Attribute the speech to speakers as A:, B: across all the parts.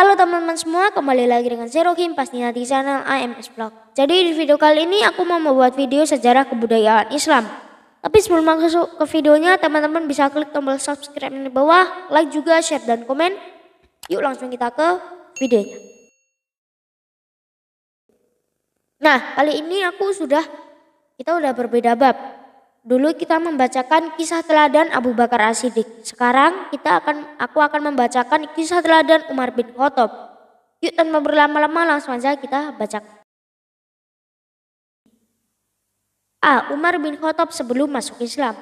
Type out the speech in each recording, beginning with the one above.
A: Halo teman-teman semua, kembali lagi dengan Zero Kim pastinya di channel AMS Vlog. Jadi di video kali ini aku mau membuat video sejarah kebudayaan Islam. Tapi sebelum masuk ke videonya, teman-teman bisa klik tombol subscribe di bawah, like juga, share dan komen. Yuk langsung kita ke videonya. Nah, kali ini aku sudah kita udah berbeda bab. Dulu kita membacakan kisah teladan Abu Bakar As-Siddiq. Sekarang kita akan aku akan membacakan kisah teladan Umar bin Khattab. Yuk tanpa berlama-lama langsung saja kita baca. A. Umar bin Khattab sebelum masuk Islam.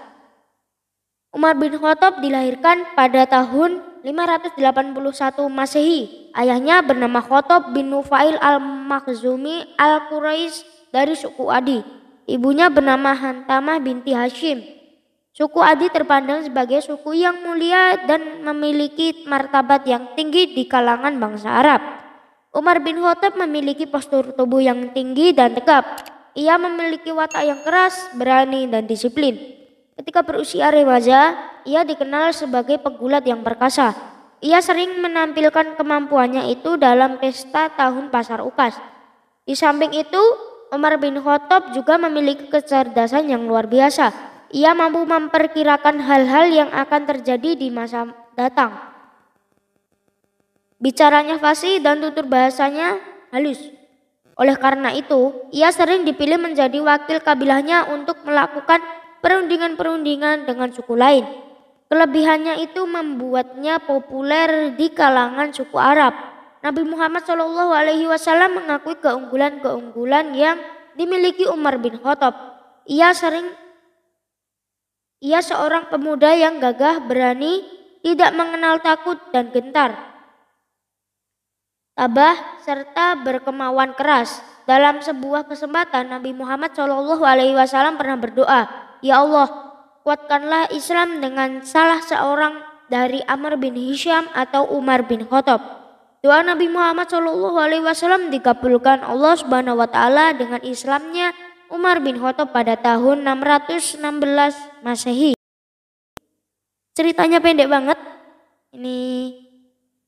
A: Umar bin Khattab dilahirkan pada tahun 581 Masehi. Ayahnya bernama Khattab bin Nufail al-Makhzumi al-Quraisy dari suku Adi. Ibunya bernama Hantamah binti Hashim. Suku Adi terpandang sebagai suku yang mulia dan memiliki martabat yang tinggi di kalangan bangsa Arab. Umar bin Khattab memiliki postur tubuh yang tinggi dan tegap. Ia memiliki watak yang keras, berani, dan disiplin. Ketika berusia remaja, ia dikenal sebagai pegulat yang perkasa. Ia sering menampilkan kemampuannya itu dalam pesta tahun pasar ukas. Di samping itu, Umar bin Khattab juga memiliki kecerdasan yang luar biasa. Ia mampu memperkirakan hal-hal yang akan terjadi di masa datang. Bicaranya fasih dan tutur bahasanya halus. Oleh karena itu, ia sering dipilih menjadi wakil kabilahnya untuk melakukan perundingan-perundingan dengan suku lain. Kelebihannya itu membuatnya populer di kalangan suku Arab. Nabi Muhammad Shallallahu Alaihi Wasallam mengakui keunggulan-keunggulan yang dimiliki Umar bin Khattab. Ia sering ia seorang pemuda yang gagah, berani, tidak mengenal takut dan gentar. Tabah serta berkemauan keras. Dalam sebuah kesempatan Nabi Muhammad Shallallahu Alaihi Wasallam pernah berdoa, Ya Allah, kuatkanlah Islam dengan salah seorang dari Amr bin Hisham atau Umar bin Khattab. Doa Nabi Muhammad Shallallahu Alaihi Wasallam dikabulkan Allah Subhanahu Wa Taala dengan Islamnya Umar bin Khattab pada tahun 616 Masehi. Ceritanya pendek banget. Ini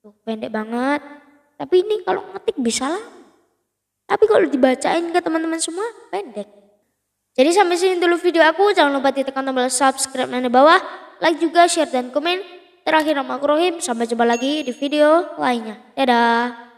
A: tuh pendek banget. Tapi ini kalau ngetik bisa lah. Tapi kalau dibacain ke teman-teman semua pendek. Jadi sampai sini dulu video aku. Jangan lupa ditekan tombol subscribe di bawah. Like juga, share dan komen. Terakhir nama Rohim, sampai jumpa lagi di video lainnya. Dadah.